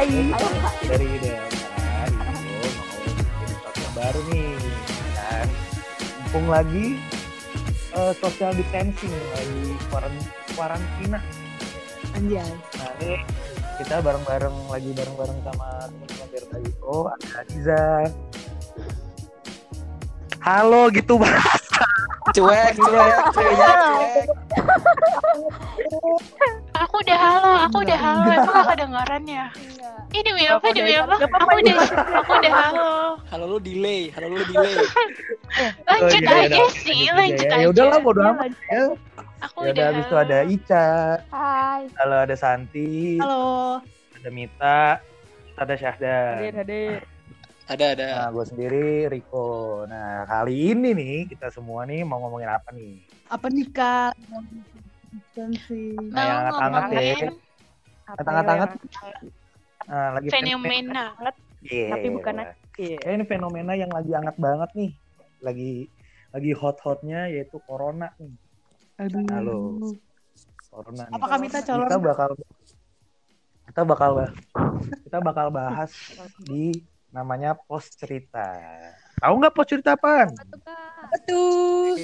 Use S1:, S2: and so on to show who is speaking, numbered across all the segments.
S1: Hai.
S2: dari Delta Indo mau bikin yang baru nih kan mumpung lagi eh, social distancing lagi kuaran- kuarantina
S1: Anjay.
S2: nah ini kita bareng-bareng lagi bareng-bareng sama teman-teman Delta IO ada Iza halo gitu bahas
S3: Cuek, cuek, cuek.
S4: Aku udah halo, aku udah halo. Emang gak kedengaran ya? Ini demi apa, demi apa? Aku udah, aku udah halo.
S3: Halo lu delay, halo lu delay.
S4: Lanjut
S2: iya,
S4: aja sih, lanjut
S2: ya.
S4: aja.
S2: ya udahlah bodo amat ya
S4: Aku
S2: ya
S4: udah
S2: habis itu ada Ica
S1: Hai.
S2: halo ada Santi
S1: Halo.
S2: ada Mita ada Syahda
S1: Hadir, hadir.
S3: Ada, ada.
S2: Nah, gue sendiri Riko. Nah, kali ini nih kita semua nih mau ngomongin apa nih?
S1: Apa nih kak? Distancing.
S2: Nah, yang hangat-hangat ya.
S1: Apa
S2: Hangat-hangat.
S1: yang-
S2: Nah, lagi
S4: fenomena.
S2: Iya.
S1: Tapi bukan Iya.
S2: Eh, ini fenomena yang lagi hangat banget nih. Lagi lagi hot-hotnya yaitu corona nih.
S1: Aduh.
S2: Halo. Corona. nih.
S1: Apakah Mita color?
S2: Kita bakal kita bakal kita bakal bahas di namanya post cerita. Tahu nggak post cerita apaan?
S1: Apa tuh?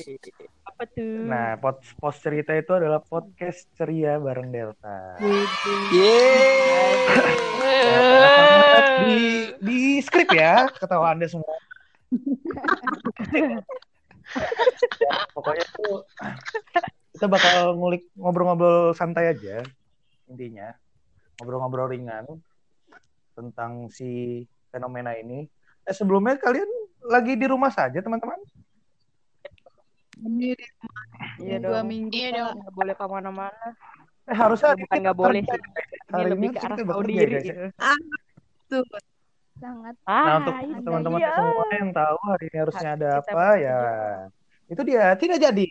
S1: Apa tuh?
S2: Nah, post, post cerita itu adalah podcast ceria bareng Delta.
S3: Yeay.
S2: di di skrip ya ketawa anda semua Ya, pokoknya tuh kita bakal ngulik ngobrol-ngobrol santai aja intinya ngobrol-ngobrol ringan tentang si fenomena ini eh, sebelumnya kalian lagi di rumah saja teman-teman
S1: Iya
S5: dua
S1: dong.
S5: minggu
S4: Iya dong.
S5: nggak boleh ke mana-mana.
S2: Eh harusnya
S5: Ya, bukan nggak boleh. sih
S2: hari
S5: ini lebih ke arah tahu diri
S2: guys, ya.
S5: gitu.
S1: Sangat.
S2: Nah,
S5: ah
S2: untuk
S5: itu
S2: teman-teman
S5: dia.
S2: semua yang tahu hari ini harusnya ada
S5: Kita
S2: apa ya. Itu dia. Tidak jadi.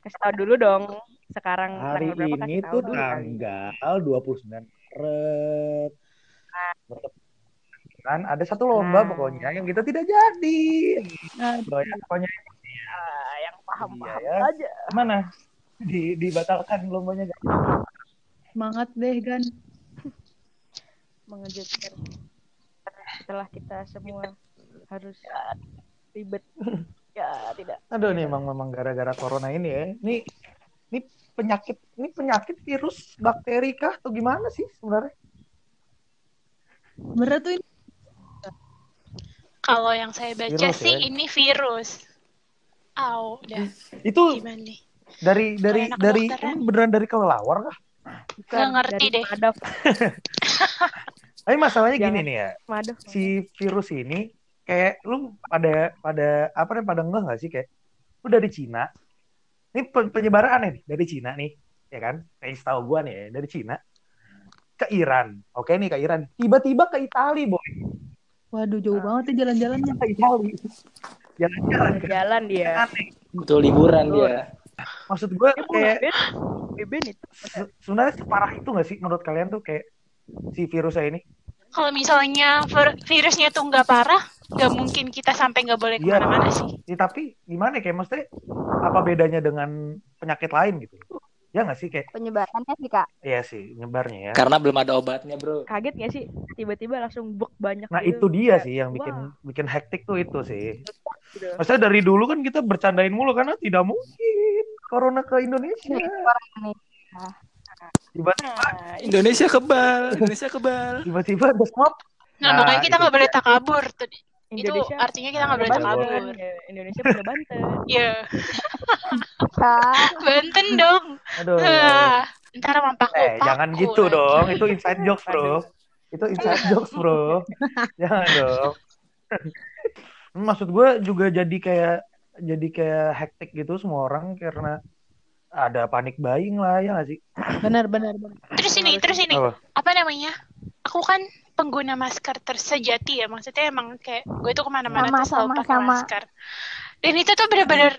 S5: Kasih tahu dulu dong. Sekarang
S2: hari
S5: tanggal berapa
S2: ini tuh tanggal 29 Maret. Kan ada satu lomba
S5: Nah.
S2: pokoknya yang kita tidak jadi.
S1: Nah,
S2: Banyak pokoknya
S5: Ah, paham
S2: Iya ya.
S5: aja
S2: mana di dibatalkan lombanya guys
S1: semangat deh Gan.
S5: mengejutkan setelah kita semua harus ribet ya tidak
S2: aduh nih emang memang gara-gara corona ini ya ini ini penyakit ini penyakit virus bakteri kah atau gimana sih sebenarnya
S1: Berat tuh ini.
S4: Kalau yang saya baca
S2: Virus,
S4: sih
S2: ya?
S4: ini virus. Au, udah.
S2: Itu
S4: gimana nih?
S2: dari dari dari ini beneran dari kelelawar kah?
S5: Bukan
S4: Nggak ngerti
S5: dari
S4: deh.
S5: Madaf
S2: tapi masalahnya
S5: Jangan.
S2: gini nih ya
S5: Madaf
S2: si virus ini kayak lu pada pada apa nih pada enggak nggak sih? Kayak lu dari Cina. Ini pe- penyebaran aneh nih dari Cina nih ya kan? Kayak setahu gua nih ya dari Cina ke Iran. Oke nih ke Iran. Tiba-tiba ke Itali boy.
S1: Waduh jauh banget ya jalan-jalannya.
S2: ke Itali jalan-jalan kan
S5: jalan dia
S2: aneh
S3: Betul liburan dia.
S2: maksud
S5: mau
S2: kayak?
S5: Beben itu
S2: se- sebenarnya separah itu nggak sih menurut kalian tuh kayak si virusnya ini
S4: Kalau misalnya vir- virusnya tuh nggak parah, nggak mungkin kita sampai nggak boleh
S2: Iya.
S4: ke mana-mana sih.
S2: Ya, tapi gimana ya, kayak maksudnya apa bedanya dengan penyakit lain gitu ya nggak sih kayak
S1: Penyebarannya sih kak.
S2: Iya sih nyebarnya ya
S3: Karena belum ada obatnya, Bro.
S5: kaget gak sih tiba-tiba langsung buk banyak
S2: Nah
S5: gitu.
S2: itu dia
S5: Kayak,
S2: sih yang bikin
S5: wah,
S2: bikin hektik tuh itu sih.
S5: gitu.
S2: Maksudnya dari dulu kan kita bercandain mulu karena tidak mungkin corona ke Indonesia. Tiba-tiba
S5: Nah,
S3: Indonesia kebal, Indonesia kebal.
S2: tiba-tiba ada swab.
S4: Nah,
S2: Nah,
S4: makanya kita
S2: itu
S4: nggak boleh takabur tuh.
S5: Indonesia
S4: itu artinya kita nggak boleh
S5: Banten.
S4: takabur.
S5: Ya, Indonesia punya Banten
S4: Iya. Banten dong.
S2: Aduh.
S4: Ah, ntar mampak
S2: Eh jangan gitu dong. Itu inside jokes bro. Itu inside jokes bro. jangan dong. Maksud gue juga jadi kayak jadi kayak hektik gitu semua orang karena ada panik buying lah ya nggak sih?
S1: Benar benar benar.
S4: Terus ini, terus ini,
S2: Apa?
S4: apa namanya? Aku kan pengguna masker tersejati ya, maksudnya emang kayak gue tuh ke mana-mana
S1: Sama,
S4: tuh selalu
S1: sama,
S4: pakai
S1: sama.
S4: masker. Dan itu tuh bener-bener,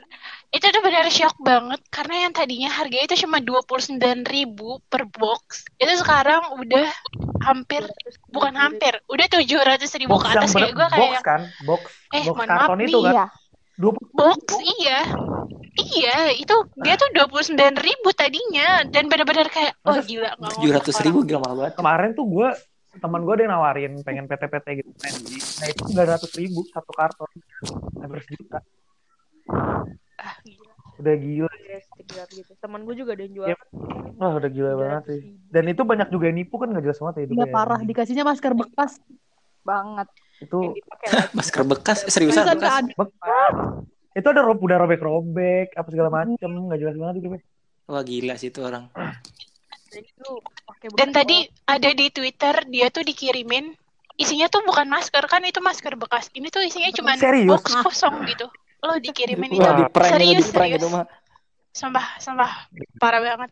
S4: itu tuh bener shock banget karena yang tadinya harganya itu cuma dua puluh ribu per box, itu sekarang udah hampir, bukan hampir, udah tujuh ratus ribu
S2: Box
S4: ke atas kayak gue kayak
S2: box
S4: yang,
S2: kan, box,
S4: Eh,
S2: box
S4: mohon
S2: karton
S4: maaf
S2: itu kan.
S1: Iya.
S2: Dua
S4: box iya iya itu dia tuh dua puluh ribu tadinya dan benar-benar kayak oh gila nggak
S3: Tujuh ratus ribu gila mahal banget.
S2: kemarin tuh gue teman gue ada yang nawarin pengen PT-PT gitu main di nah itu sembilan ratus ribu satu karton hampir sejuta
S4: Ah, gila.
S2: udah gila
S5: Yes, sekitar gitu. Temen gue juga ada yang jual.
S2: Yep. wah udah gila banget sih
S5: 300.000.
S2: dan itu banyak juga yang nipu kan nggak jelas banget ya itu
S1: Iya
S2: kayak-
S1: parah dikasihnya masker bekas banget.
S2: itu
S5: Yang dipakai lagi.
S3: Masker bekas, seriusan
S1: Seriusan
S3: bekas.
S2: Bekas itu ada rob udah robek-robek apa segala macem nggak jelas banget itu.
S3: Wah gila sih itu orang.
S5: Dan itu pakai
S4: Dan
S5: bekas
S4: tadi ada di Twitter dia tuh dikirimin isinya tuh bukan masker kan itu masker bekas. Ini tuh isinya cuma box kosong gitu. Lo dikirimin itu.
S3: Wah
S4: serius,
S3: di
S4: serius.
S3: itu mah.
S4: Sumpah, sumpah. Parah banget.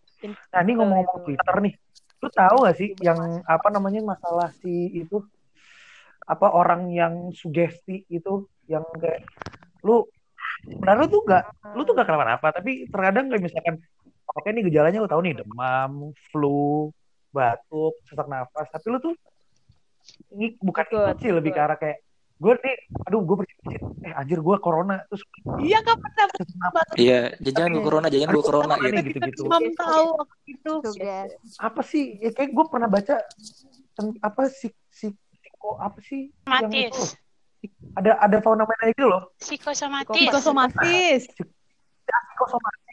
S2: nah ini ngomong-ngomong Twitter nih lu tahu gak sih yang apa namanya masalah si itu apa orang yang sugesti itu yang kayak lu benar lu tuh nggak lu tuh gak kenapa-napa tapi terkadang kayak misalkan oke nih gejalanya lu tahu nih demam flu batuk sesak nafas tapi lu tuh ini bukan
S5: Ikut,
S2: ikut sih lebih ke arah kayak gue nih aduh gue berpikir eh anjir gue corona terus
S1: Iya kapan dapat
S3: Iya, jajan gua corona, jajan gua corona gitu.
S2: nih gitu-gitu
S1: Mam tahu waktu itu.
S5: Suges.
S2: apa sih ya kayak gue pernah baca apa sih si psiko apa sih yang itu
S4: Matis.
S2: ada ada fenomena itu loh
S4: Psikosomatis.
S1: Psikosomatis.
S2: psikosomatis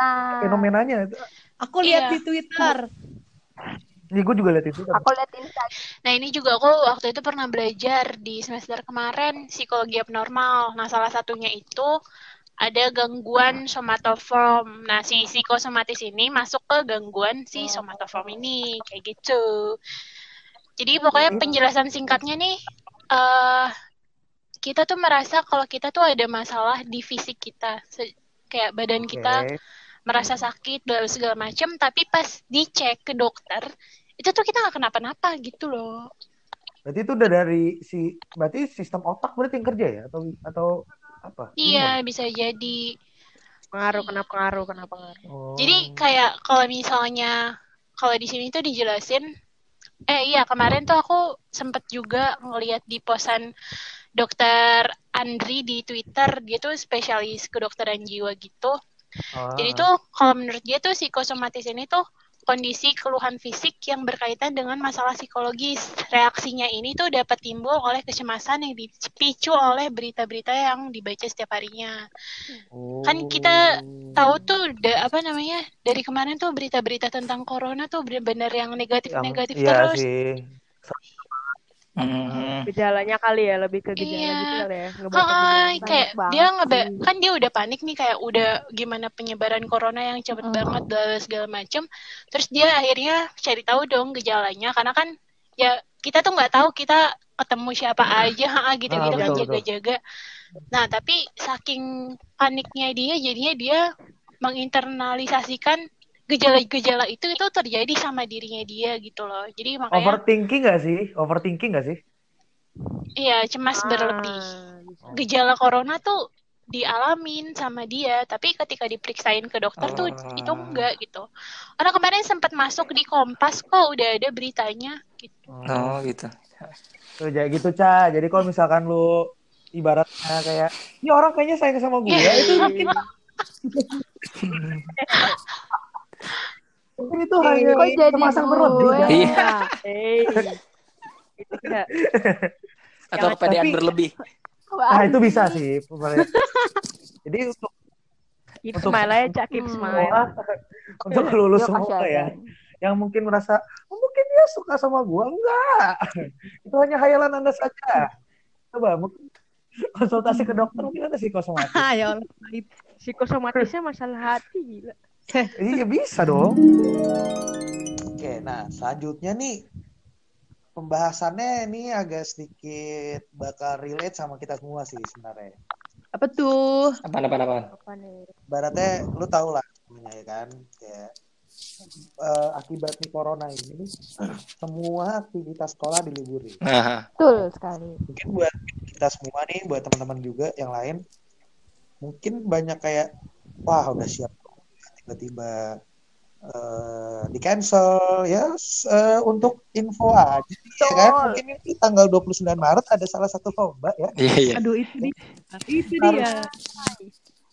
S6: Nah,
S2: fenomenanya
S1: Aku lihat
S4: Iya.
S1: di Twitter.
S2: Ini gue juga lihat itu.
S6: aku lihat Instagram.
S4: Nah ini juga aku waktu itu pernah belajar di semester kemarin psikologi abnormal. Nah salah satunya itu ada gangguan somatoform. Nah si psikosomatis ini masuk ke gangguan si somatoform ini kayak gitu. Jadi pokoknya penjelasan singkatnya nih, eh kita tuh merasa kalau kita tuh ada masalah di fisik kita, Se- kayak badan kita
S2: Oke.
S4: Merasa sakit dan segala macam, tapi pas dicek ke dokter itu tuh kita nggak kenapa-napa gitu loh.
S2: Berarti itu udah dari si berarti sistem otak berarti yang kerja ya atau atau apa?
S4: Iya, bisa jadi.
S5: Pengaruh, kena pengaruh, kena pengaruh.
S2: Oh.
S4: Jadi kayak kalau misalnya kalau di sini tuh dijelasin eh iya kemarin tuh aku sempet juga ngeliat di posan dokter Andri di Twitter dia tuh spesialis kedokteran jiwa gitu.
S2: Ah.
S4: Jadi tuh kalau menurut dia tuh psikosomatis ini tuh kondisi keluhan fisik yang berkaitan dengan masalah psikologis. Reaksinya ini tuh dapat timbul oleh kecemasan yang dipicu oleh berita-berita yang dibaca setiap harinya.
S2: Oh.
S4: kan kita Tahu tuh da- apa namanya? Dari kemarin tuh berita-berita tentang corona tuh benar-benar yang
S2: Yang-
S4: negatif-negatif
S2: iya
S4: terus.
S2: sih.
S3: Hmm.
S5: Gejalanya kali ya, lebih ke gejala
S4: Iya.
S5: gitu kali ya. gejala.
S4: kayak
S6: banget
S4: dia ngeba
S6: sih.
S4: kan dia udah panik nih kayak udah gimana penyebaran corona yang cepet
S1: Mm.
S4: banget bla segala macem terus dia akhirnya cari tahu dong gejalanya karena kan ya kita tuh nggak tahu kita ketemu siapa aja ha, gitu gitu
S2: Ah,
S4: kan jaga-jaga nah tapi saking paniknya dia jadinya dia menginternalisasikan gejala-gejala itu itu terjadi sama dirinya dia gitu loh jadi makanya
S2: Overthinking gak sih? Overthinking gak sih?
S4: iya cemas berlebih
S5: Ah, bisa.
S4: gejala corona tuh dialamin sama dia, tapi ketika diperiksain ke dokter tuh
S3: Ah.
S4: itu enggak gitu. Karena kemarin sempat masuk di Kompas kok udah ada beritanya gitu.
S3: Oh gitu.
S2: Tuh, jadi gitu, Ca. Jadi kalau misalkan lu ibaratnya kayak, ini orang kayaknya sayang sama gue,
S4: Iya.
S2: itu mungkin itu hanya
S6: Kok jadi
S2: kemasan
S6: gue?
S2: berlebih. Ca.
S3: Iya.
S5: Enggak.
S3: Atau kepedean
S2: tapi-
S3: berlebih.
S2: Nah, itu bisa sih. Jadi untuk
S5: Keep
S2: Untuk-
S5: smile aja, Cak. Keep
S6: Hmm.
S5: smile.
S2: semua, untuk lulus semua ya,
S6: aja.
S2: yang mungkin merasa, oh, mungkin dia suka sama gua. Enggak. Itu hanya hayalan Anda saja. Coba mungkin konsultasi ke dokter mungkin ada psikosomatis.
S1: Ah, ya Allah.
S5: Psikosomatisnya masalah hati, gila.
S2: Iya bisa dong. Oke, nah selanjutnya nih pembahasannya ini agak sedikit bakal relate sama kita semua sih sebenarnya.
S1: Apa tuh?
S3: Apaan?
S5: Apa nih?
S2: Baratnya lu tau lah semuanya ya kan, kayak eh, akibat nih corona ini semua aktivitas sekolah diliburin.
S3: Nah,
S6: Betul sekali.
S2: Mungkin buat kita semua nih, buat teman-teman juga yang lain, mungkin banyak kayak wah udah siap tiba-tiba eh, di cancel ya eh, untuk info aja ya kan mungkin ini tanggal 29 Maret ada salah satu lomba ya
S3: iya iya.
S1: Aduh, itu dia. Itu
S2: Harus-
S1: dia.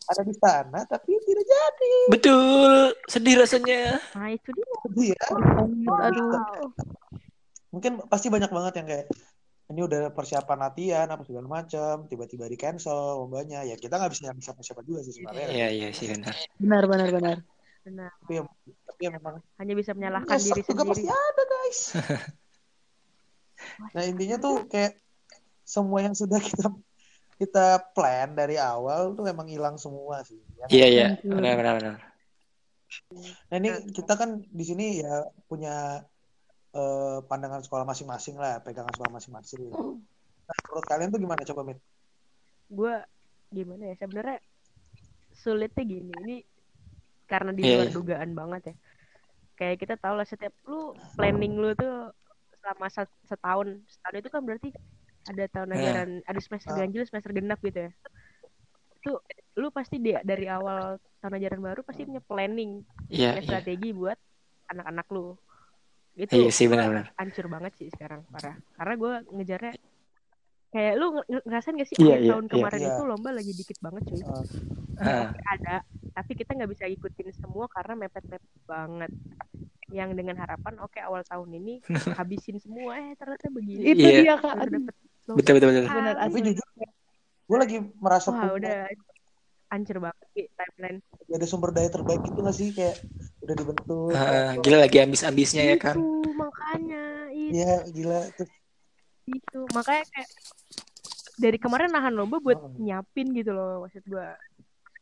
S2: ada di sana tapi tidak jadi
S3: Betul, sedih rasanya.
S5: Nah, itu dia.
S2: Jadi ya
S1: Aduh.
S7: Mungkin pasti banyak banget yang kayak ini udah persiapan latihan apa segala macam tiba-tiba di cancel lombanya ya kita nggak bisa nyalain siapa-siapa juga sih sebenarnya
S3: Iya iya sih benar.
S1: Benar, benar, benar.
S5: Benar.
S7: tapi ya, tapi ya memang
S5: Hanya bisa menyalahkan
S7: nyesek
S5: diri
S7: juga
S5: sendiri.
S7: pasti ada guys nah intinya tuh kayak semua yang sudah kita kita plan dari awal tuh emang hilang semua sih ya kan?
S3: Iya iya benar benar benar.
S7: Nah ini kita kan di sini ya punya eh, pandangan sekolah masing-masing lah, pegangan sekolah masing-masing. Nah, menurut kalian tuh gimana coba Mit?
S5: gue gimana ya sebenarnya sulitnya gini ini karena di
S3: Iya,
S5: luar
S3: iya.
S5: dugaan banget ya kayak kita tahu lah setiap lu planning lu tuh selama set- setahun setahun itu kan berarti ada tahun
S3: Nah.
S5: ajaran ada semester
S7: Ah.
S5: ganjil semester genap gitu ya itu lu pasti di, dari awal tahun ajaran baru pasti punya planning
S3: Iya
S5: punya
S3: iya.
S5: strategi buat anak-anak lu itu
S3: Iya sih benar benar.
S5: hancur banget sih sekarang parah karena gue ngejarnya kayak lu nge- nge- ngerasain gak sih
S3: Iya,
S5: akhir
S3: iya,
S5: tahun
S3: iya.
S5: kemarin
S7: Iya.
S5: itu lomba lagi dikit banget cuy
S7: Eh,
S3: Ah,
S5: ada tapi kita nggak bisa ikutin semua karena mepet-mepet banget yang dengan harapan oke awal tahun ini habisin semua eh ternyata begini
S1: Itu
S3: Iya.
S1: dia, Kak.
S3: betul betul betul.
S1: benar
S7: tapi jujur, gue lagi merasa
S5: wah udah hancur banget Ki, timeline
S7: ada sumber daya terbaik itu nggak sih kayak udah dibentuk.
S3: Ah, gila lagi ambis-ambisnya ya kan.
S5: itu makanya itu,
S7: Ya gila tuh.
S5: itu makanya kayak dari kemarin nahan lomba buat
S7: Oh.
S5: nyiapin gitu loh maksud gua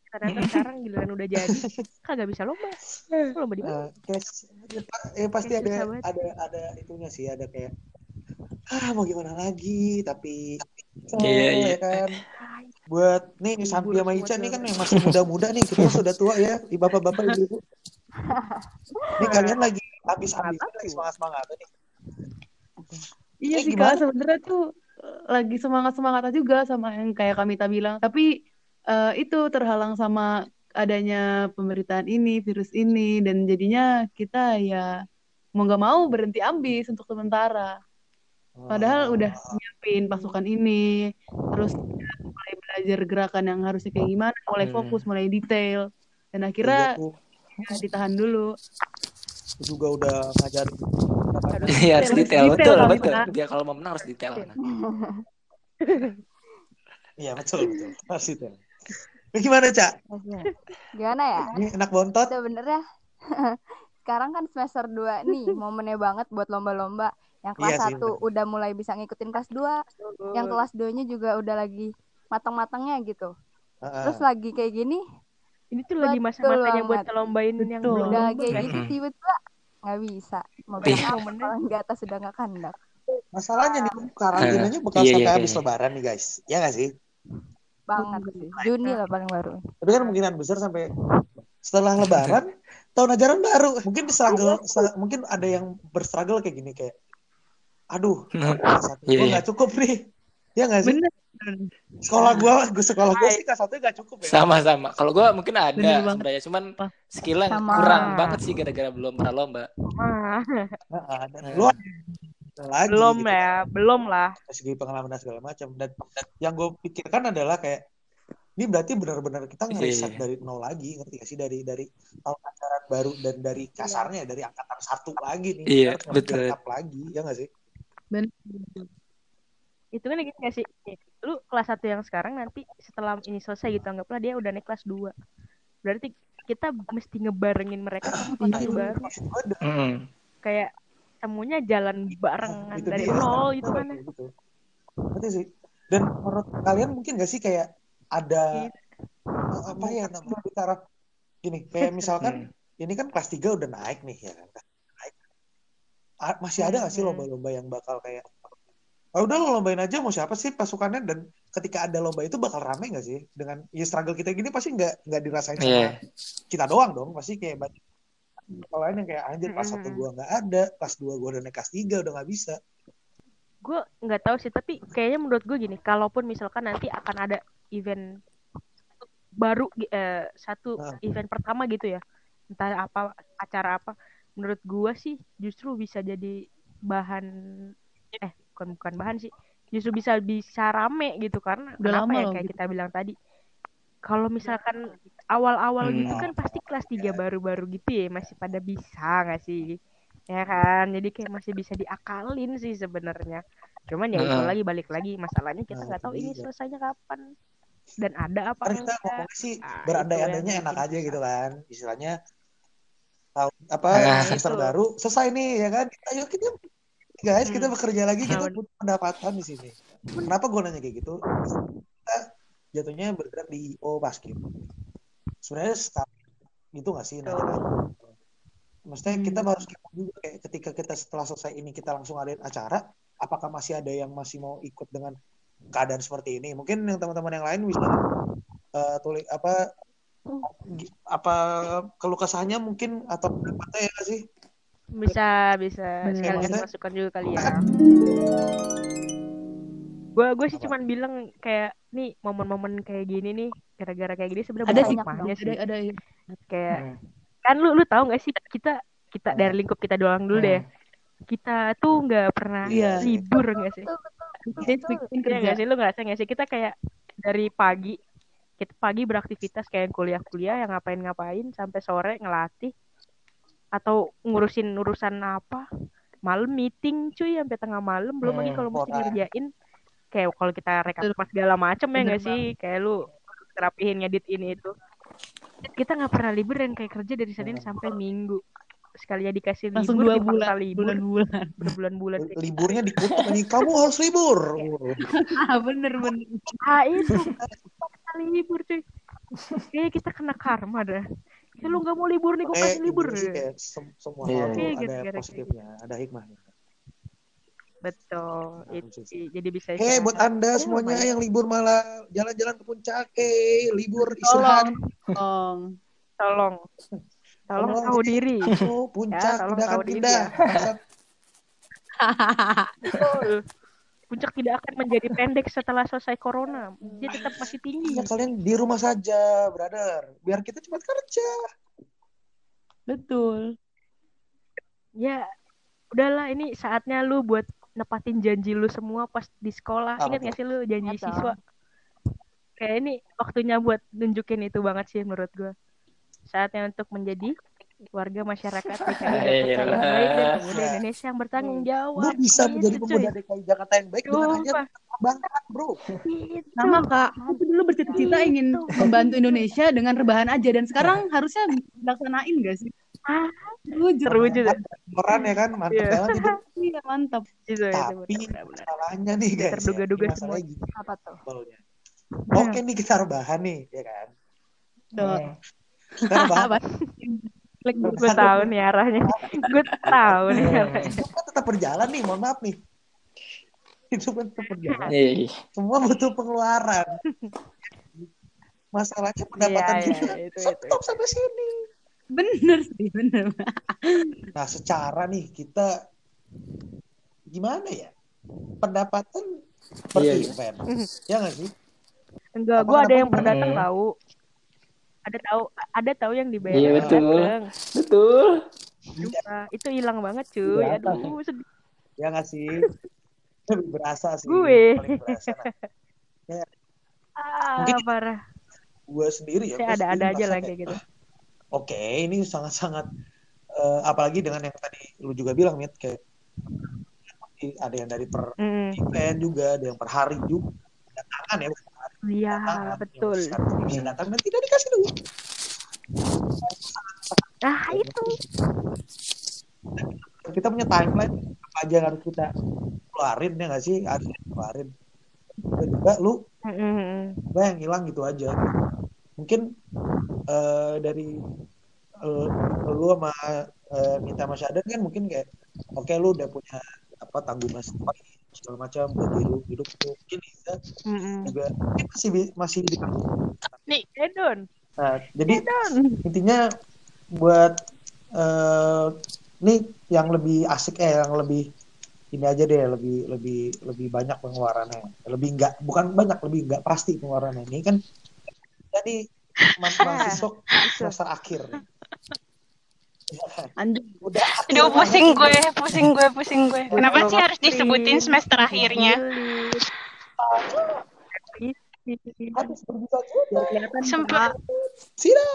S5: ternyata sekarang giliran udah jadi kagak bisa lomba lomba di mana
S7: Eh, eh, pasti ada
S5: banget.
S7: ada ada itunya sih ada kayak ah mau gimana lagi tapi
S3: Iya, iya.
S7: ya kan buat nih Santi sama Ica nih kan yang masih muda-muda nih kita sudah tua ya di bapak-bapak ibu-ibu ini kalian lagi habis-habis lagi semangat-semangat nih
S1: Iya
S7: Eh,
S1: sih? Kak, sebenarnya tuh eh, lagi semangat-semangatnya juga sama yang kayak Kamita bilang. Tapi eh, itu terhalang sama adanya pemberitaan ini, virus ini, dan jadinya kita ya mau nggak mau berhenti ambis untuk sementara. Padahal
S7: Oh.
S1: udah nyiapin pasukan ini, terus mulai belajar gerakan yang harusnya kayak gimana, mulai
S3: Hmm.
S1: fokus, mulai detail. Dan
S7: Iya
S1: akhirnya
S7: tuh
S1: ya, ditahan dulu.
S7: Aku juga udah ngajarin
S3: Iya harus
S1: Harus
S3: detail
S1: detail,
S3: betul betul. Dia kalau mau menang harus detail.
S7: iya betul betul pasti tuh Ini gimana cak
S6: Gimana ya?
S7: ini enak bontot
S6: Sebenarnya sekarang kan semester 2 nih, momennya banget buat lomba-lomba. Yang kelas
S7: Iya sih,
S6: 1 udah mulai bisa ngikutin kelas 2, yang kelas 2-nya juga udah lagi matang-matangnya gitu.
S7: Heeh.
S6: Terus lagi kayak gini,
S5: ini tuh lagi masa-masanya buat ngelombain yang belum
S6: udah
S5: lomba
S6: kayak
S5: kan?
S6: gitu
S3: Mhm.
S6: tiba-tiba nggak bisa. Mau
S3: Iya.
S6: bilang apa
S5: Momennya.
S6: kalau nggak atas sudah nggak kandak.
S7: masalahnya nih karantinanya bakal
S3: Iya,
S7: sampai
S3: iya,
S7: habis
S3: iya.
S7: lebaran nih guys ya nggak sih
S6: Banget sih. Juni lah paling baru.
S7: tapi kan kemungkinan besar sampai setelah lebaran tahun ajaran baru mungkin struggle struggle- mungkin ada yang berstruggle kayak gini kayak aduh kelas satu
S3: Iya,
S7: gue
S3: iya.
S7: nggak cukup nih ya nggak sih
S1: Bener.
S7: sekolah gue gue sekolah gue sih kelas satu nggak cukup ya
S3: Sama-sama. Kalau gua mungkin ada sebenarnya, cuman skillnya
S6: Sama.
S3: kurang banget sih gara-gara belum pernah lomba.
S5: Ah,
S7: lu ada lagi
S5: belum
S7: gitu.
S5: ya belum lah
S7: segi pengalaman dan segala macam dan, dan yang gue pikirkan adalah kayak ini berarti benar-benar kita ngeriset
S3: Iya.
S7: dari nol lagi ngerti gak sih dari dari tahun ajaran baru dan dari kasarnya dari angkatan satu lagi nih
S3: Iya,
S7: nge-build
S3: betul.
S7: lagi ya nggak sih
S5: itu kan gitu gak sih? Lu kelas 1 yang sekarang nanti setelah ini selesai gitu anggaplah dia udah naik kelas 2 berarti kita mesti ngebarengin mereka kelas
S7: Nah,
S5: baru
S3: Mm.
S5: kayak semuanya jalan barengan
S7: itu
S5: dari
S7: dia.
S5: nol gitu kan.
S7: Ngerti sih. Dan menurut kalian mungkin gak sih kayak ada apa ya namanya bicara gini kayak misalkan
S3: Hmm.
S7: ini kan kelas 3 udah naik nih ya kan masih ada gak sih lomba-lomba yang bakal kayak oh, udah lo lombain aja mau siapa sih pasukannya? Dan ketika ada lomba itu bakal rame gak sih? Dengan ya struggle kita gini pasti nggak nggak dirasain sama
S3: Iya.
S7: kita doang dong pasti kayak banyak kalau lain yang kayak anjir pas satu gua nggak ada pas dua gua udah naik kelas tiga udah nggak bisa.
S5: Gue nggak tahu sih tapi kayaknya menurut gue gini kalaupun misalkan nanti akan ada event baru eh, satu
S7: Nah.
S5: event pertama gitu ya entah apa acara apa menurut gue sih justru bisa jadi bahan eh bukan bukan bahan sih. Justru bisa bisa rame gitu karena
S1: Udah
S5: kenapa
S1: lama
S5: ya
S1: loh
S5: kayak
S1: gitu.
S5: kita bilang tadi. Kalau misalkan awal-awal
S3: Hmm.
S5: gitu kan pasti kelas 3 baru-baru gitu ya masih pada bisa nggak sih? Ya kan? Jadi kayak masih bisa diakalin sih sebenarnya. Cuman ya itu lagi balik lagi. Masalahnya kita
S7: Nah,
S5: nggak tahu ini selesainya kapan. Dan ada apa
S7: Kan kita ngomong sih
S5: Ah,
S7: berandai-andainya enak aja gitu kan. Istilahnya tahun apa
S3: Nah.
S7: semester
S5: Itu.
S7: baru selesai nih ya kan. Ayo kita guys kita
S5: Hmm.
S7: bekerja lagi kita
S5: Nah,
S7: butuh pendapatan di sini. Kenapa gue nanya kayak gitu? Kita jatuhnya bergerak di IO basket. Sebenarnya sekarang gitu nggak sih nanya Maksudnya kita
S1: Hmm.
S7: harus kepo juga kayak ketika kita setelah selesai ini kita langsung adain acara, apakah masih ada yang masih mau ikut dengan keadaan seperti ini? Mungkin yang teman-teman yang lain bisa eh, tulis apa apa keluh kesahnya mungkin atau pendapatnya ya sih?
S5: bisa bisa sekalian
S7: Maksudnya-
S5: masukan juga kali ya gue gue sih
S7: Apa?
S5: cuman bilang kayak nih momen-momen kayak gini nih gara-gara kayak gini sebenarnya
S1: Ada
S5: hikmahnya sih
S1: ada ada
S5: kayak
S7: Hmm.
S5: kan lu lu tahu nggak sih kita kita dari lingkup kita doang dulu
S7: Hmm.
S5: deh kita tuh nggak pernah
S1: Iya.
S5: libur nggak sih
S6: Betul, betul, betul, betul.
S5: Iya
S1: kerja.
S5: nggak sih lu ngerasa nggak sih kita kayak dari pagi kita pagi beraktivitas kayak kuliah-kuliah yang ngapain-ngapain sampai sore ngelatih atau ngurusin urusan apa malam meeting cuy sampai tengah malam belum lagi
S7: Hmm,
S5: kalau mesti ngerjain. Kayak kalau kita rekap segala macem ya nggak sih? kayak lu terapihin ngedit ini itu. Kita nggak pernah libur dan kayak kerja dari senin sampai minggu. Sekali ya dikasih
S1: langsung
S5: libur
S1: dua bulan
S5: libur.
S1: bulan-bulan.
S5: Berbulan-bulan kayak gitu.
S7: Liburnya dikutuk nih, kamu harus libur.
S1: ah bener bener.
S5: Ah itu kali libur cuy. Kayak kita kena karma dah. Ya lu gak mau libur nih, gue
S7: Kayak
S5: kasih libur.
S7: kayak sem- semua
S3: Iya,
S7: hal
S5: iya.
S7: ada
S5: Gara-gara
S7: positifnya, ada hikmahnya.
S5: Betul.
S7: Nah,
S5: Itu
S7: sih.
S5: sih. Jadi bisa
S7: Hei Eh, buat anda
S5: Ya,
S7: semuanya
S5: lumayan.
S7: yang libur malah jalan-jalan ke puncak, eh libur istirahat.
S1: tolong tolong
S5: Tolong. Tolong
S7: Tolong.
S5: tahu diri.
S7: Oh, puncak
S5: Ya, tolong
S7: tidak akan
S5: tahu diri
S7: pindah.
S5: ya. Puncak tidak akan menjadi pendek setelah selesai corona. Dia tetap masih tinggi.
S7: Ya, kalian di rumah saja, brother. Biar kita cepat kerja.
S1: betul
S5: Ya, udahlah ini saatnya lu buat nepatin janji lu semua pas di sekolah.
S7: Apa
S5: Ingat gak sih lu janji
S6: dong.
S5: siswa? Kayak ini waktunya buat nunjukin itu banget sih menurut gue. Saatnya untuk menjadi warga masyarakat DKI Jakarta yang
S3: Ayolah.
S5: baik dan pemuda Indonesia yang bertanggung
S7: Lu
S5: jawab.
S7: bisa
S5: Gitu,
S7: menjadi
S5: cuy.
S7: pemuda DKI Jakarta yang baik dengan hanya bangga, bro.
S5: Gitu.
S1: sama kak aku dulu bercita-cita ingin membantu Indonesia dengan rebahan aja dan sekarang harusnya dilaksanain gak sih
S5: Ah,
S1: Jujur.
S5: terwujud ya.
S7: Peran ya kan, mantap
S5: Iya.
S7: banget itu.
S1: Iya mantap.
S5: Itu, itu,
S7: Tapi masalahnya nih guys,
S5: Terduga-duga
S7: ya, masalahnya gini
S6: Apa tuh?
S7: Oke nih kita rebahan nih, ya kan.
S1: Tuh.
S7: Kita rebahan.
S5: Gue tahu nih arahnya. Gue tahu nih arahnya.
S7: Kan tetap berjalan nih, mohon maaf nih. Hidup kan tetap berjalan.
S3: Iya.
S7: Semua butuh pengeluaran. Masalahnya pendapatan
S5: Iya, iya,
S7: kita
S5: itu,
S7: stop
S5: itu.
S7: sampai sini.
S1: Bener sih, bener.
S7: Nah, secara nih kita gimana ya? Pendapatan per
S3: Iya, iya.
S7: event. Ya nggak sih?
S5: Enggak, gue ada yang per
S7: gimana?
S5: datang
S3: Hmm.
S5: tahu. Ada tahu, ada tahu yang dibayar
S3: Iya, betul. Betul.
S5: Sumpah, itu hilang banget cuy.
S3: Berapa?
S5: Aduh, sedih.
S7: Ya nggak sih? Lebih berasa sih.
S5: Gue.
S7: Paling berasa. Nah,
S5: Ah,
S7: Mungkin-
S5: parah.
S7: gue sendiri ya.
S5: Saya ada-ada
S7: sendiri
S5: aja lah
S7: merasa
S5: kayak gitu.
S7: Oke, ini sangat-sangat eh, apalagi dengan yang tadi lu juga bilang, Mit, kayak ada yang dari per
S5: Mm.
S7: event juga, ada yang per hari juga. Datangan ya, bukan per hari,
S5: Iya, betul.
S7: Yang datang dan tidak dikasih duit.
S5: Ah, itu.
S7: Kita punya timeline apa aja yang harus kita keluarin ya nggak sih? Harus keluarin. Dan juga lu
S5: Mm-mm.
S7: apa yang hilang gitu aja. Mungkin eh, dari eh, lu sama eh, Nita sama Syadan kan mungkin kayak oke lu udah punya apa tanggungan sendiri segala macam buat hidup hidup tuh mungkin bisa
S5: Mm-mm.
S7: juga mungkin masih masih di
S5: Edon.
S7: nah, jadi
S5: Edon.
S7: intinya buat eh nih yang lebih asik eh yang lebih ini aja deh lebih lebih lebih banyak pengeluarannya lebih enggak bukan banyak lebih enggak pasti pengeluarannya ini kan jadi ma- mahasiswa semester akhir
S1: Anjir.
S7: udah
S4: Aduh, pusing gue, pusing gue, pusing gue. Kenapa sih harus disebutin semester akhirnya? Sumpah,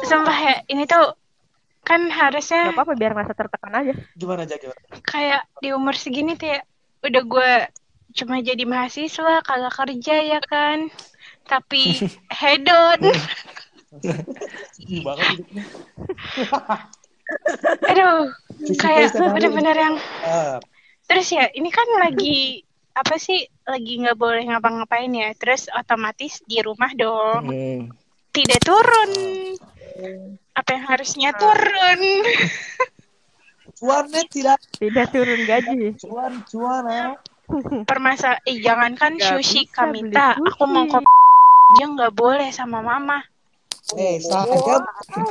S4: sumpah ya, ini tuh kan harusnya
S5: Gak apa-apa biar ngerasa tertekan aja.
S7: Gimana aja gimana?
S4: kayak di umur segini tuh ya udah gue cuma jadi mahasiswa kagak kerja ya kan tapi hedon
S7: Sedih banget hidupnya.
S4: aduh
S7: Cuci
S4: kayak bener-bener yang
S7: Ah,
S4: terus ya ini kan lagi apa sih lagi nggak boleh ngapa-ngapain ya terus otomatis di rumah dong
S3: Hmm.
S4: tidak turun apa yang harusnya turun
S7: cuannya tidak
S5: Tidak turun gaji.
S7: cuan cuan ah.
S4: permasa eh jangankan
S5: Nggak
S4: sushi
S5: bisa
S4: Kamita aku mau
S5: sushi.
S4: ke aja nggak boleh sama mama
S7: Eh, saya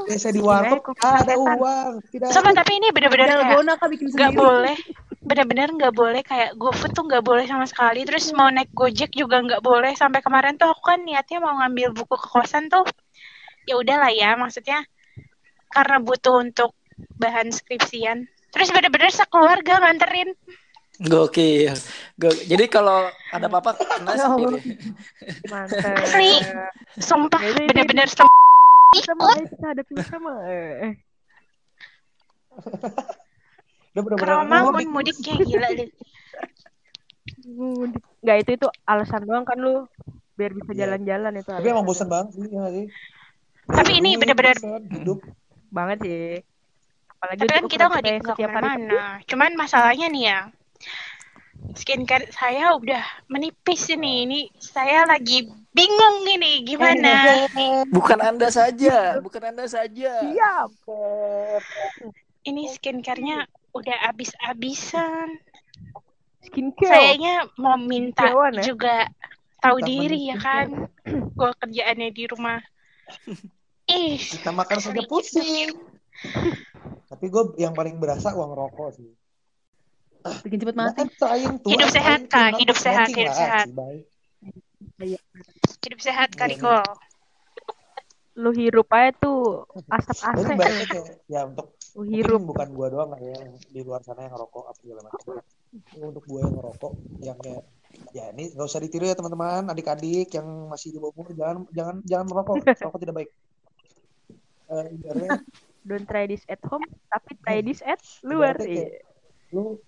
S7: biasa di warkop ada uang, tidak
S4: Sama tapi ini
S1: bikin
S4: nggak
S1: sendiri.
S4: boleh benar-benar nggak boleh kayak GoFood tuh nggak boleh sama sekali terus mau naik Gojek juga nggak boleh sampai kemarin tuh aku kan niatnya mau ngambil buku ke kosan tuh ya udahlah ya maksudnya karena butuh untuk bahan skripsian terus bener-bener sekeluarga nganterin
S3: Gokil. Gokil. Jadi kalau ada apa-apa kena sendiri.
S5: Mantap.
S4: Asli. sumpah bener-bener
S5: Sama
S4: ikut
S5: guys, kita sama. Eh,
S7: Udah bener-bener
S4: Keromangun
S7: mudik.
S4: mudiknya gila
S5: mudik. Nggak itu itu alasan doang kan lu biar bisa
S7: Iya.
S5: jalan-jalan itu.
S7: Tapi emang bosan banget sih, ya nggak sih?
S4: Tapi ini
S7: bosan, hidup.
S5: banget sih. Apalagi
S4: tapi kan kita nggak di
S5: setiap hari
S4: ke mana-mana cuman masalahnya nih ya skincare saya udah menipis ini ini saya lagi bingung ini gimana
S3: Bukan Anda saja, bukan Anda saja.
S5: Siap.
S4: ini skincare-nya udah abis-abisan
S5: Skincare.
S4: sayanya mau minta
S5: Kecewan, ya?
S4: juga tahu
S7: Minta
S4: diri ya kan gua kerjaannya di rumah ih
S7: Kita makan saja pusing. Tapi gue yang paling berasa uang rokok sih.
S1: Bikin cepet
S7: Nah,
S1: mati.
S7: kan
S4: Hidup sehat, Kak. Hidup sehat, hidup sehat.
S7: Bay.
S4: hidup sehat
S7: Iya,
S4: Kariko
S5: Lu hirup aja tuh asap AC.
S7: Tapi baiknya kayak ya untuk
S5: Lu hirup.
S7: bukan gua doang lah ya yang di luar sana yang ngerokok apa segala macam. Ini untuk gua yang ngerokok yang kayak ya ini gak usah ditiru ya teman-teman adik-adik yang masih di bawah umur jangan jangan jangan merokok merokok tidak baik Eh, ibaratnya
S5: Don't try this at home, tapi try this at luar. Iya.
S7: kayak lu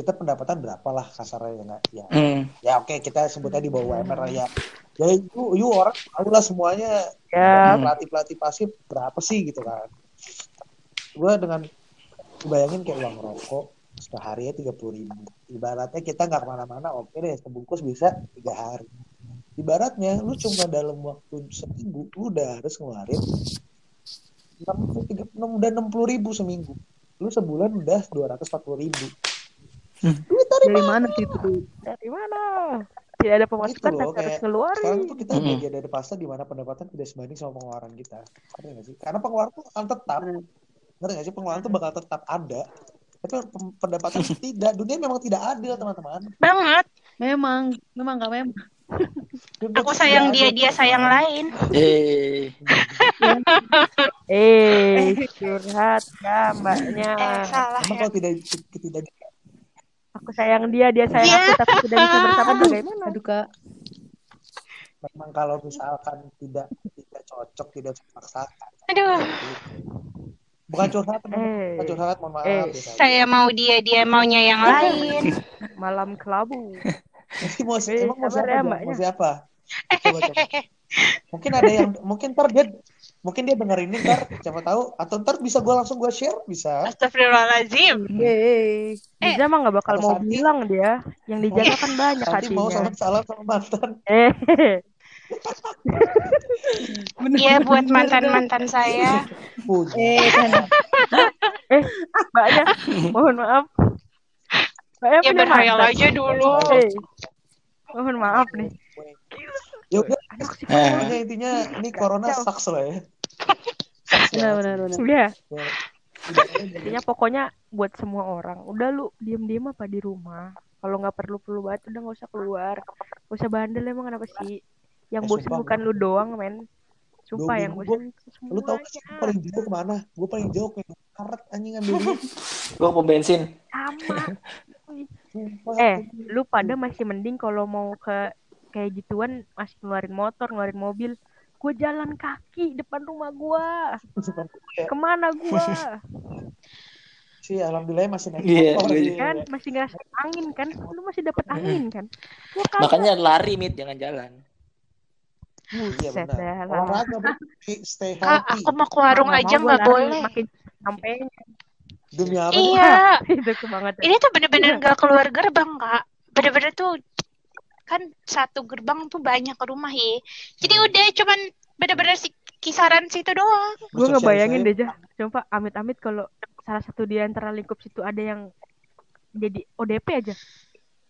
S7: kita pendapatan berapa lah kasarnya ya nggak? Ya.
S3: Hmm.
S7: ya oke kita sebutnya di bawah UMR ya. Ya itu you orang tahu lah semuanya.
S5: Ya,
S7: pelatih pelatih pasif berapa sih gitu kan? Gue dengan bayangin kayak uang rokok sehari ya tiga puluh ribu. Ibaratnya kita nggak ke mana-mana oke deh sebungkus bisa tiga hari. Ibaratnya lu cuma dalam waktu seminggu lu udah harus ngeluarin enam puluh tiga enam udah enam puluh ribu seminggu. Lu sebulan udah dua ratus empat puluh ribu duit dari
S1: Dari mana? sih itu? duit?
S5: dari mana? Tidak ada pemasukan
S7: Gitu loh,
S5: tapi harus
S7: kayak
S5: keluarin.
S7: sekarang tuh kita bagian dari fase di mana pendapatan tidak sebanding sama pengeluaran kita. Ngerti nggak sih? Karena pengeluaran tuh akan tetap. Ngerti nggak sih? Pengeluaran tuh bakal tetap ada. Tapi pendapatan tidak dunia memang tidak adil teman-teman.
S4: Banget.
S1: Memang, memang kak memang.
S4: Aku sayang dia dia sayang lain.
S3: Eh,
S5: Eh, curhat ya mbaknya.
S4: eh salah
S7: emang
S4: ya.
S7: kalau tidak tidak
S5: Aku sayang dia, dia sayang
S4: Iya.
S5: aku, tapi tidak bisa bersama bagaimana?
S1: Aduh kak.
S7: memang kalau misalkan tidak tidak cocok tidak dipaksakan
S4: aduh
S7: bukan curhat.
S5: Eh.
S7: bukan curhat mohon maaf
S5: Eh.
S4: saya mau dia dia maunya yang lain
S5: Malam kelabu.
S7: Jadi mau
S5: Eh,
S7: emang mau siapa
S5: ya,
S7: mau siapa coba coba mungkin ada yang mungkin ntar dia mungkin dia denger ini ntar siapa tahu atau ntar bisa gue langsung gue share bisa
S4: Astagfirullahaladzim
S1: Yeay.
S4: Eh,
S5: Diza mah gak bakal mau
S7: Santi-
S5: bilang dia. Yang dijaga kan banyak
S7: nanti mau
S5: hatinya.
S7: salam salam sama mantan
S5: Eh,
S4: Iya buat mantan-mantan saya
S7: puji
S1: Eh, kan.
S5: mbaknya, mohon maaf. Mbaknya
S4: ya berhayal
S5: mantan.
S4: aja dulu
S5: Eh, mohon maaf nih.
S7: Ya udah
S5: Anak sih.
S3: Eh.
S7: pokoknya intinya ini corona sucks lah ya
S1: Benar, benar, benar.
S5: Udah,
S7: Ya,
S5: intinya pokoknya buat semua orang. Udah lu diem-diem apa di rumah. Kalau nggak perlu-perlu banget udah nggak usah keluar. Gak usah bandel emang kenapa sih? Yang
S7: Eh,
S5: bosen
S7: sumpah,
S5: bukan lu doang, men. Sumpah yang itu
S7: lu tau gua paling jauh ke mana gue paling jauh ke karet anjing ambil
S3: gua pom bensin.
S5: Sama. Eh, lu pada masih mending kalau mau ke kayak gituan masih ngeluarin motor, ngeluarin mobil. gue jalan kaki depan rumah gue
S7: Ya,
S5: ke mana gue
S7: sih alhamdulillah masih naik
S3: Iya,
S7: motor
S3: iya.
S5: kan masih nggak angin kan lu masih dapet angin kan Gua.
S3: Makanya lari mit jangan jalan.
S7: Iya
S5: Buset
S7: benar. Olahraga berarti stay
S4: Kak,
S7: healthy.
S4: aku mau ke warung aja nggak boleh.
S5: makin sampai
S7: Demi apa?
S4: Iya,
S5: itu
S4: ini tuh bener-bener nggak keluar gerbang kak. Bener-bener tuh kan satu gerbang tuh banyak rumah ya. Jadi udah cuman bener-bener si kisaran situ doang.
S5: gue ngebayangin deh jah coba amit-amit kalau salah satu di antara lingkup situ ada yang jadi ODP aja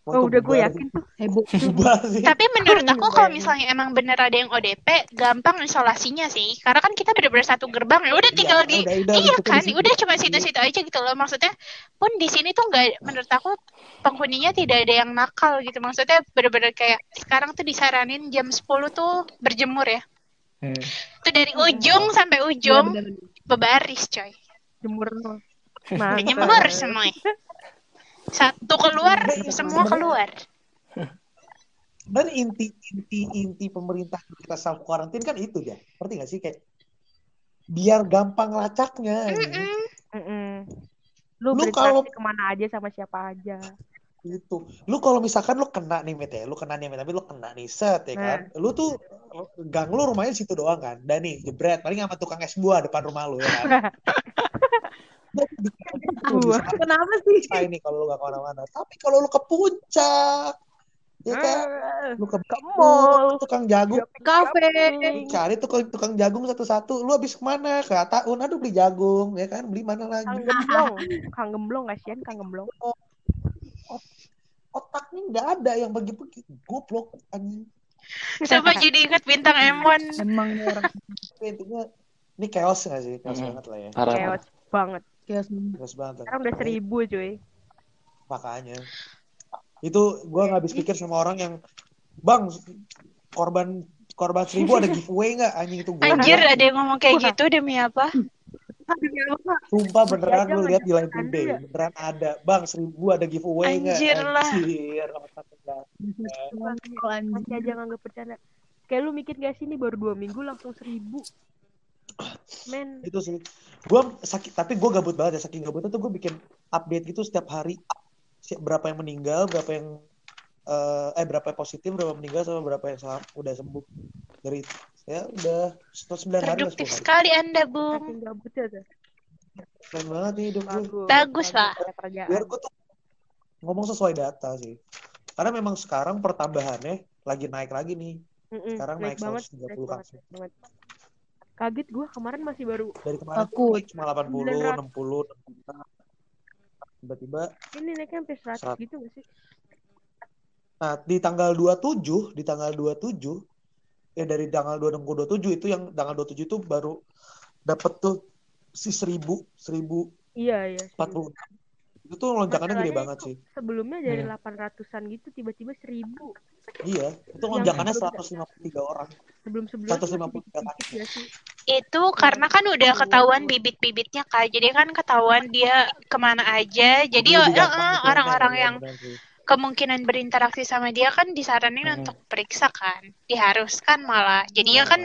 S5: oh udah gue yakin tuh
S1: Heboh.
S4: Tapi menurut aku kalau
S5: Bayangin.
S4: misalnya emang bener ada yang ODP, gampang isolasinya sih. Karena kan kita bener-bener satu gerbang ya. Udah tinggal
S7: Iya,
S4: di
S7: udah, udah,
S4: Iya kan,
S7: di
S4: udah cuma situ-situ aja gitu loh. Maksudnya pun di sini tuh nggak, menurut aku penghuninya tidak ada yang nakal gitu. Maksudnya bener-bener kayak sekarang tuh disaranin jam 10 tuh berjemur ya.
S3: Hmm.
S4: Itu dari ujung sampai ujung
S1: Bener-bener.
S4: bebaris coy.
S5: jemur
S4: Berjemur semua. Satu keluar, semua keluar.
S7: Dan inti inti inti pemerintah kita self quarantine kan itu ya. Ngerti gak sih kayak biar gampang lacaknya.
S4: Mm-mm.
S5: Mm-mm. lu,
S7: Lu kalau-
S5: ke mana aja sama siapa aja
S7: gitu. Lu kalau misalkan lu kena nih Met ya, lu kena nih Met, tapi lu kena nih set ya kan. Lu tuh gang lu rumahnya situ doang kan. Dan nih jebret paling sama tukang es buah depan rumah lu ya kan.
S1: Kenapa sih?
S7: ini kalau lu gak ke mana-mana. Tapi kalau lu ke puncak, ya kan,
S5: Eh,
S7: lu ke,
S5: ke mall
S7: tukang jagung,
S1: Kafe.
S7: cari tuh tukang jagung satu-satu. Lu habis ke mana? Ke Ataun, aduh beli jagung, ya kan? Beli mana lagi?
S5: Kang Gemblong Kang Gemblong kasihan Kang Gemblong
S7: Otaknya nggak ada yang bagi-bagi. Goblok anjing.
S4: Coba jadi ingat bintang M1.
S1: Emang orang
S7: intinya ini chaos nggak sih? Chaos
S3: Mm.
S7: banget lah ya.
S3: Parah.
S5: chaos banget
S1: chaos.
S7: Chaos banget.
S5: sekarang udah seribu cuy
S7: Makanya. Itu gua nggak habis pikir sama orang yang Bang, korban korban seribu ada giveaway nggak anjing itu gue
S4: Anjir, ada yang ngomong kayak gitu demi apa?
S7: sumpah beneran lu
S5: nggak
S7: lihat di line
S5: ada
S7: today beneran ada bang seribu ada giveaway nggak
S4: Anjir lah.
S7: anjir nggak.
S5: masih aja nganggap bercanda kayak lu mikir gak sih ini baru dua minggu langsung seribu men.
S7: Itu sih. Gue sakit tapi gue gabut banget ya. Saking gabutnya tuh gue bikin update gitu setiap hari. Berapa yang meninggal berapa yang eh, eh berapa yang positif berapa yang meninggal sama berapa yang udah sembuh. Dari ya udah sembilan hari lah
S4: Produktif
S7: hari.
S4: sekali Anda, Bung.
S5: saking gabutnya tuh
S7: keren banget nih hidup gue
S5: bagus. Kerjaan.
S7: Biar gue tuh ngomong sesuai data sih. Karena memang sekarang pertambahannya lagi naik lagi nih. Sekarang naik
S5: banget
S7: 130
S5: naik banget,
S7: kasus.
S5: naik banget. Kaget gue kemarin masih baru
S7: dari kemarin
S1: Takut.
S7: naik cuma 80 60 65. tiba-tiba
S5: ini naiknya sampai 100
S7: Serat.
S5: gitu gak sih
S7: Nah, di tanggal 27, di tanggal 27, ya dari tanggal 26 ke 27 itu yang tanggal 27 itu baru dapet tuh si 1000, 1046.
S5: iya iya sih.
S7: Itu tuh lonjakannya gede banget sih.
S5: sebelumnya dari
S3: Hmm.
S5: 800-an gitu tiba-tiba 1000
S7: Iya, itu
S5: Yang
S7: lonjakannya
S5: baru
S7: 153 orang.
S5: sebelum sebelumnya
S7: 153
S5: dikit ya sih
S4: Itu karena kan udah ketahuan bibit-bibitnya kak. Jadi kan ketahuan dia ke mana aja. Jadi
S7: Lebih
S4: eh, eh,
S7: gitu,
S4: orang-orang yang kemungkinan berinteraksi sama dia kan disaranin
S3: Hmm.
S4: untuk periksa kan. Diharuskan malah. Jadinya kan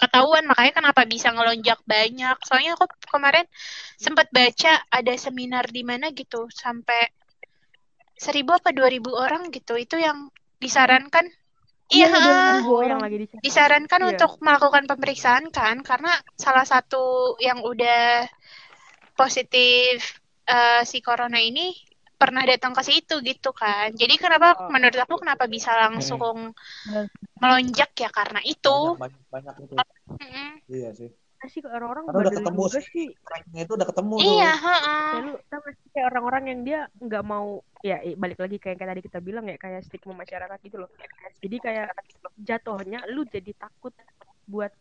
S4: ketahuan makanya kenapa bisa ngelonjak banyak. Soalnya aku kemarin sempat baca ada seminar di mana gitu sampai seribu apa dua ribu orang gitu. Itu yang disarankan. Iya,
S1: Iya,
S4: heeh.
S1: 2000 orang.
S5: yang lagi di
S4: disarankan
S5: Iya.
S4: untuk melakukan pemeriksaan kan karena salah satu yang udah positif eh, si corona ini pernah datang ke situ gitu kan jadi kenapa
S5: Oh.
S4: menurut aku kenapa bisa langsung melonjak ya karena itu
S7: Banyak, banyak, banyak itu.
S4: Mm-mm.
S7: Iya sih.
S5: Sih orang-orang
S7: Karena udah ketemu
S5: juga
S7: sih.
S5: sih
S7: Ranknya itu udah ketemu tuh.
S4: iya heeh.
S5: kayak lu kayak orang-orang yang dia nggak mau ya balik lagi kayak kayak tadi kita bilang ya kayak stigma masyarakat gitu loh jadi kayak jatuhnya lu jadi takut buat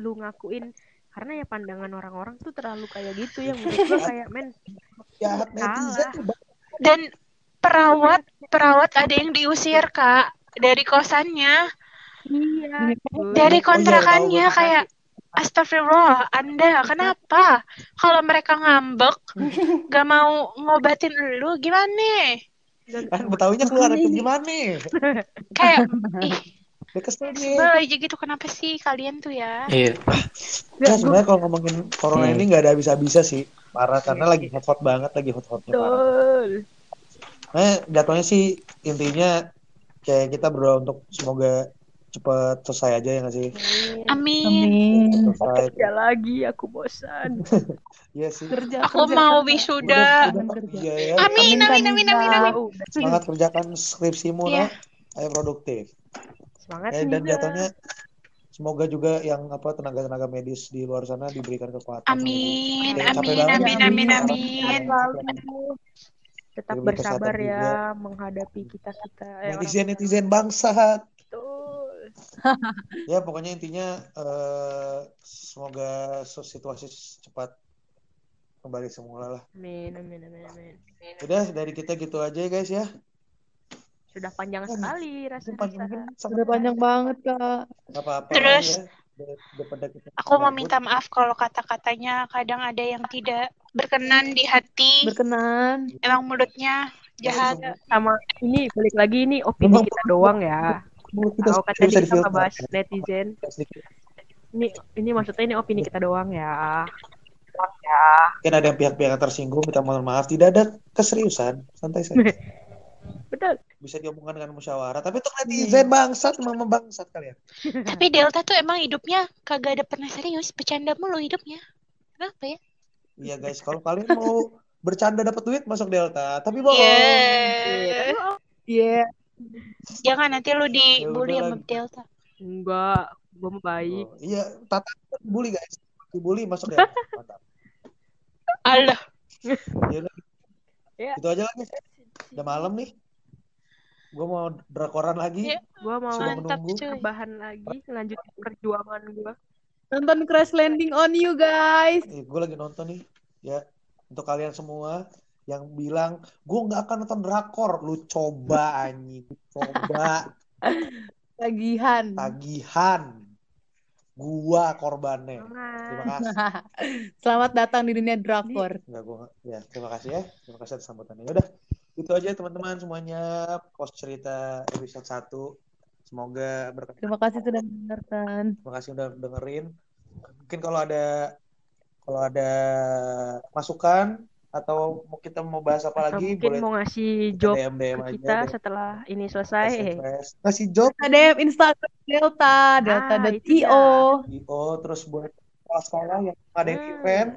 S5: lu ngakuin karena ya pandangan orang-orang tuh terlalu kayak gitu yang menurut gua kayak men Salah.
S7: banyak.
S4: dan perawat perawat ada yang diusir kak dari kosannya
S5: iya
S4: dari
S7: Oh iya,
S4: kontrakannya kayak Astagfirullah, Anda kenapa? Kalau mereka ngambek, gak mau ngobatin lu, gimana?
S7: Kan Betawinya keluar itu gimana?
S4: Kayak, ih,
S7: Dia kesel
S4: aja gitu kenapa sih kalian tuh ya?
S3: Iya.
S7: Ya sebenarnya kalau ngomongin corona
S3: Hmm.
S7: ini nggak ada habis-habisnya sih. Parah karena lagi hot-hot banget, lagi hot-hotnya parah.
S5: Betul.
S7: Nah, jatuhnya sih intinya kayak kita berdoa untuk semoga cepet selesai aja ya nggak sih?
S4: Amin.
S1: Amin.
S7: Selesai.
S5: Kerja lagi, aku bosan.
S7: Iya sih.
S1: Kerja,
S4: Aku
S1: kerja,
S4: mau
S1: kerja.
S4: wisuda.
S7: Ya.
S4: Amin, amin, amin, amin, amin.
S7: Semangat kerjakan skripsimu,
S4: Iya.
S7: nah. Ayo produktif.
S5: Semangat
S7: Eh, dan jatuhnya semoga juga yang apa tenaga-tenaga medis di luar sana diberikan kekuatan.
S4: Amin,
S7: capek
S4: amin,
S7: banget.
S4: amin, amin, amin.
S5: Tetap bersabar ya
S7: juga.
S5: menghadapi kita kita. eh,
S7: Netizen netizen bangsat. Ya pokoknya intinya eh, semoga situasi cepat kembali semula lah.
S5: Amin, amin, amin, amin.
S7: Udah dari kita gitu aja ya guys ya.
S5: Sudah panjang
S7: Oh,
S5: sekali
S7: Mungkin
S5: rasa-rasa.
S7: mungkin
S1: Udah
S7: sangat
S1: panjang banget, Kak.
S7: apa-apa
S4: Terus,
S7: ya. Dar- daripada kita
S4: Aku mau minta maaf kalau kata-katanya kadang ada yang tidak berkenan di hati.
S1: Berkenan.
S4: Emang mulutnya jahat.
S5: Sama ini balik lagi ini opini kita doang ya.
S7: Kita
S5: kata
S7: bisa
S5: kita
S7: difilter.
S5: ngebahas netizen, ini ini maksudnya ini opini kita doang ya.
S7: Mungkin ada yang pihak-pihak yang tersinggung minta mohon maaf. Tidak ada keseriusan. Santai saja.
S5: Betul.
S7: Bisa diomongkan dengan musyawarah. Tapi untuk netizen bangsat memang bangsat kalian.
S4: Tapi Delta tuh emang hidupnya kagak ada pernah serius. Bercanda mulu hidupnya. Kenapa ya?
S7: Iya guys, kalau kalian mau bercanda dapat duit masuk Delta. Tapi bohong.
S4: Iya.
S1: Iya.
S4: Jangan nanti lu
S7: Ya
S4: dibully
S7: udah
S4: sama. Delta.
S5: Enggak, gue mau baik.
S7: Oh, iya, tata dibully guys. Dibully masuk. Mantap.
S4: Allah.
S7: Ya udah.
S5: Ya.
S7: Itu aja lah guys. Udah malam nih. Gue mau drakoran lagi.
S4: Iya.
S5: Gue mau
S7: Sudah
S4: Mantap
S7: menunggu.
S4: cuy.
S5: rebahan lagi, lanjutin perjuangan gue.
S1: Nonton Crash Landing on You, guys.
S7: Eh, gue lagi nonton nih. Ya, untuk kalian semua yang bilang gue nggak akan nonton drakor, lu coba anjing, coba
S1: Tagihan.
S7: tagihan. Gua korbannya. Terima kasih.
S1: Selamat datang di dunia drakor.
S7: Enggak gua ya, terima kasih ya. Terima kasih atas sambutannya. Udah. Itu aja teman-teman semuanya pos cerita episode 1. Semoga berkenan.
S1: Terima kasih sudah mendengarkan.
S7: Terima kasih udah dengerin. Mungkin kalau ada kalau ada masukan atau mau kita mau bahas apa
S5: Atau
S7: lagi
S5: mungkin
S7: boleh
S5: mau ngasih
S7: kita
S5: job
S7: DM DM
S5: ke
S7: aja
S5: kita
S7: DM,
S5: setelah ini selesai.
S7: Ngasih job
S1: DM Instagram Delta,
S5: Ah,
S1: delta.io.
S7: IO terus buat kepala sekolah yang ada yang
S5: Hmm.
S7: event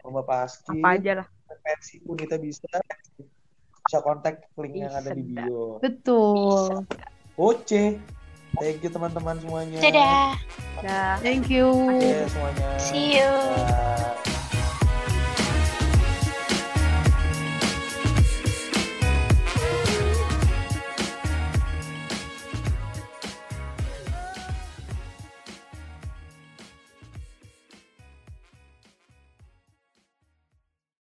S7: lomba paski
S5: Apa aja lah.
S7: pensi pun kita bisa bisa kontak link yang ada di bio.
S1: Betul.
S7: Oke. Thank you teman-teman semuanya.
S4: Dadah.
S5: Dah.
S1: Thank you.
S7: Oke semuanya.
S4: See you.